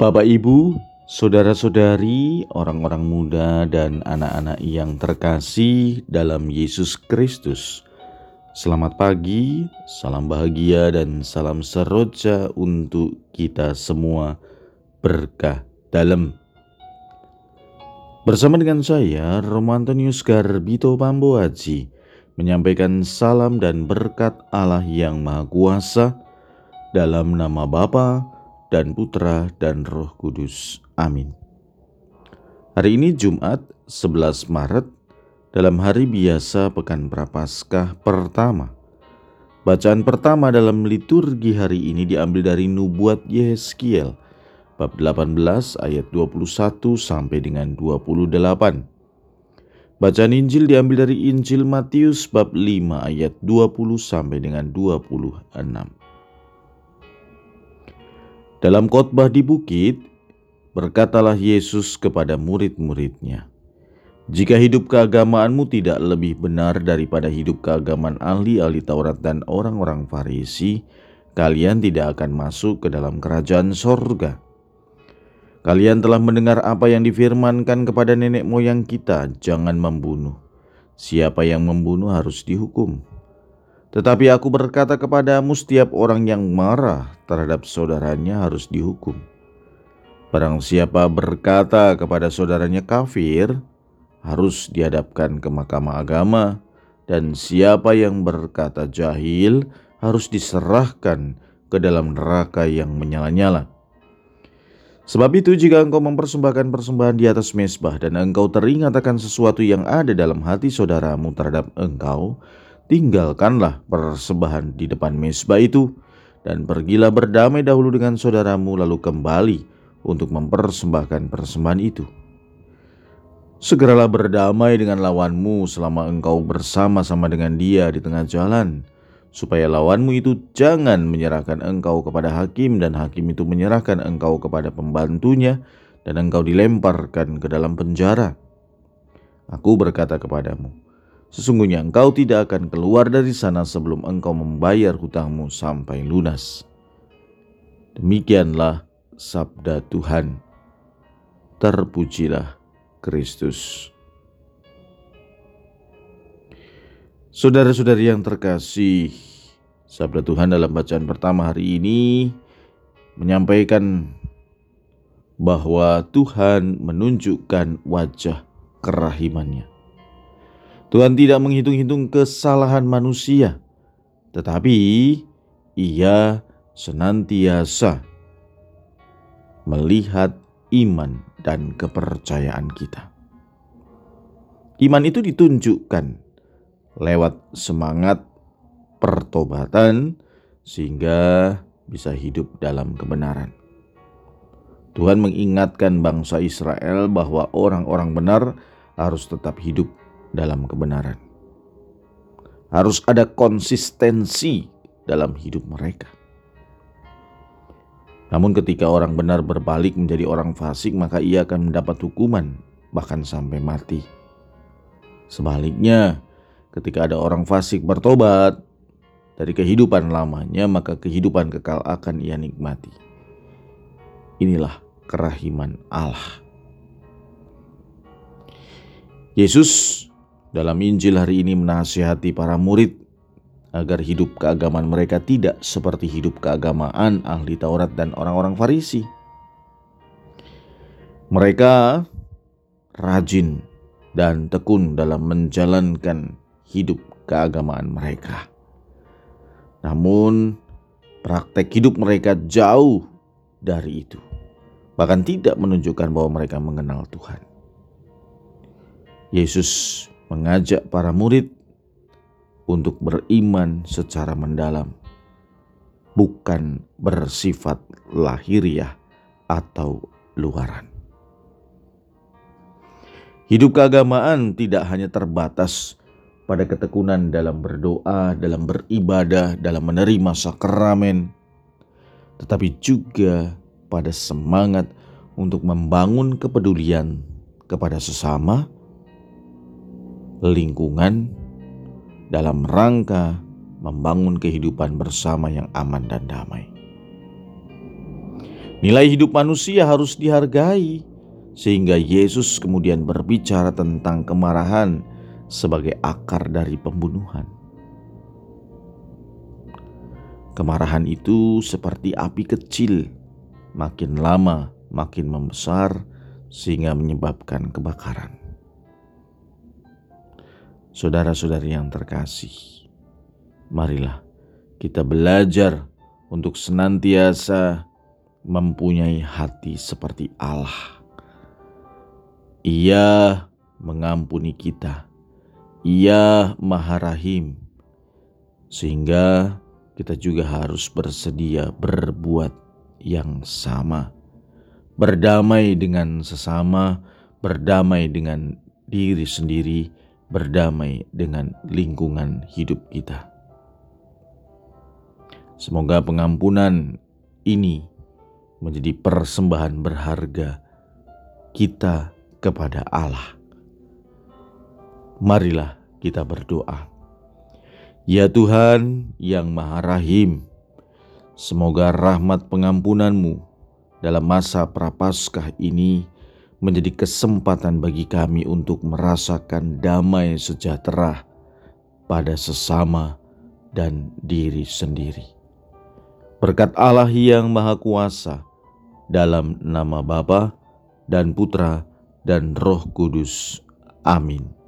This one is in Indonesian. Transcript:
Bapak, Ibu, saudara-saudari, orang-orang muda, dan anak-anak yang terkasih dalam Yesus Kristus, selamat pagi, salam bahagia, dan salam seroja untuk kita semua. Berkah dalam bersama dengan saya, Romantonius Garbito Pamboaji, menyampaikan salam dan berkat Allah yang Maha Kuasa dalam nama Bapa dan Putra dan Roh Kudus. Amin. Hari ini Jumat 11 Maret dalam hari biasa Pekan Prapaskah pertama. Bacaan pertama dalam liturgi hari ini diambil dari Nubuat Yeskiel bab 18 ayat 21 sampai dengan 28. Bacaan Injil diambil dari Injil Matius bab 5 ayat 20 sampai dengan 26. Dalam khotbah di bukit, berkatalah Yesus kepada murid-muridnya, "Jika hidup keagamaanmu tidak lebih benar daripada hidup keagamaan ahli-ahli Taurat dan orang-orang Farisi, kalian tidak akan masuk ke dalam kerajaan sorga." Kalian telah mendengar apa yang difirmankan kepada nenek moyang kita, jangan membunuh. Siapa yang membunuh harus dihukum. Tetapi aku berkata kepadamu, setiap orang yang marah terhadap saudaranya harus dihukum. Barang siapa berkata kepada saudaranya kafir, harus dihadapkan ke mahkamah agama, dan siapa yang berkata jahil harus diserahkan ke dalam neraka yang menyala-nyala. Sebab itu jika engkau mempersembahkan persembahan di atas mesbah dan engkau teringat akan sesuatu yang ada dalam hati saudaramu terhadap engkau, tinggalkanlah persembahan di depan mesbah itu dan pergilah berdamai dahulu dengan saudaramu lalu kembali untuk mempersembahkan persembahan itu. Segeralah berdamai dengan lawanmu selama engkau bersama-sama dengan dia di tengah jalan supaya lawanmu itu jangan menyerahkan engkau kepada hakim dan hakim itu menyerahkan engkau kepada pembantunya dan engkau dilemparkan ke dalam penjara. Aku berkata kepadamu, sesungguhnya engkau tidak akan keluar dari sana sebelum engkau membayar hutangmu sampai lunas. Demikianlah sabda Tuhan. Terpujilah Kristus. Saudara-saudari yang terkasih, sabda Tuhan dalam bacaan pertama hari ini menyampaikan bahwa Tuhan menunjukkan wajah kerahimannya. Tuhan tidak menghitung-hitung kesalahan manusia, tetapi Ia senantiasa melihat iman dan kepercayaan kita. Iman itu ditunjukkan lewat semangat pertobatan sehingga bisa hidup dalam kebenaran. Tuhan mengingatkan bangsa Israel bahwa orang-orang benar harus tetap hidup dalam kebenaran. Harus ada konsistensi dalam hidup mereka. Namun ketika orang benar berbalik menjadi orang fasik, maka ia akan mendapat hukuman bahkan sampai mati. Sebaliknya, Ketika ada orang fasik bertobat dari kehidupan lamanya, maka kehidupan kekal akan ia nikmati. Inilah kerahiman Allah. Yesus dalam Injil hari ini menasihati para murid agar hidup keagamaan mereka tidak seperti hidup keagamaan ahli Taurat dan orang-orang Farisi. Mereka rajin dan tekun dalam menjalankan hidup keagamaan mereka. Namun, praktek hidup mereka jauh dari itu, bahkan tidak menunjukkan bahwa mereka mengenal Tuhan. Yesus mengajak para murid untuk beriman secara mendalam, bukan bersifat lahiriah atau luaran. Hidup keagamaan tidak hanya terbatas pada ketekunan dalam berdoa, dalam beribadah, dalam menerima sakramen, tetapi juga pada semangat untuk membangun kepedulian kepada sesama, lingkungan, dalam rangka membangun kehidupan bersama yang aman dan damai. Nilai hidup manusia harus dihargai, sehingga Yesus kemudian berbicara tentang kemarahan sebagai akar dari pembunuhan. Kemarahan itu seperti api kecil, makin lama makin membesar, sehingga menyebabkan kebakaran. Saudara-saudari yang terkasih, marilah kita belajar untuk senantiasa mempunyai hati seperti Allah. Ia mengampuni kita. Ia Maha Rahim, sehingga kita juga harus bersedia berbuat yang sama, berdamai dengan sesama, berdamai dengan diri sendiri, berdamai dengan lingkungan hidup kita. Semoga pengampunan ini menjadi persembahan berharga kita kepada Allah. Marilah kita berdoa. Ya Tuhan yang Maha Rahim, semoga rahmat pengampunanmu dalam masa prapaskah ini menjadi kesempatan bagi kami untuk merasakan damai sejahtera pada sesama dan diri sendiri. Berkat Allah yang Maha Kuasa, dalam nama Bapa dan Putra dan Roh Kudus. Amin.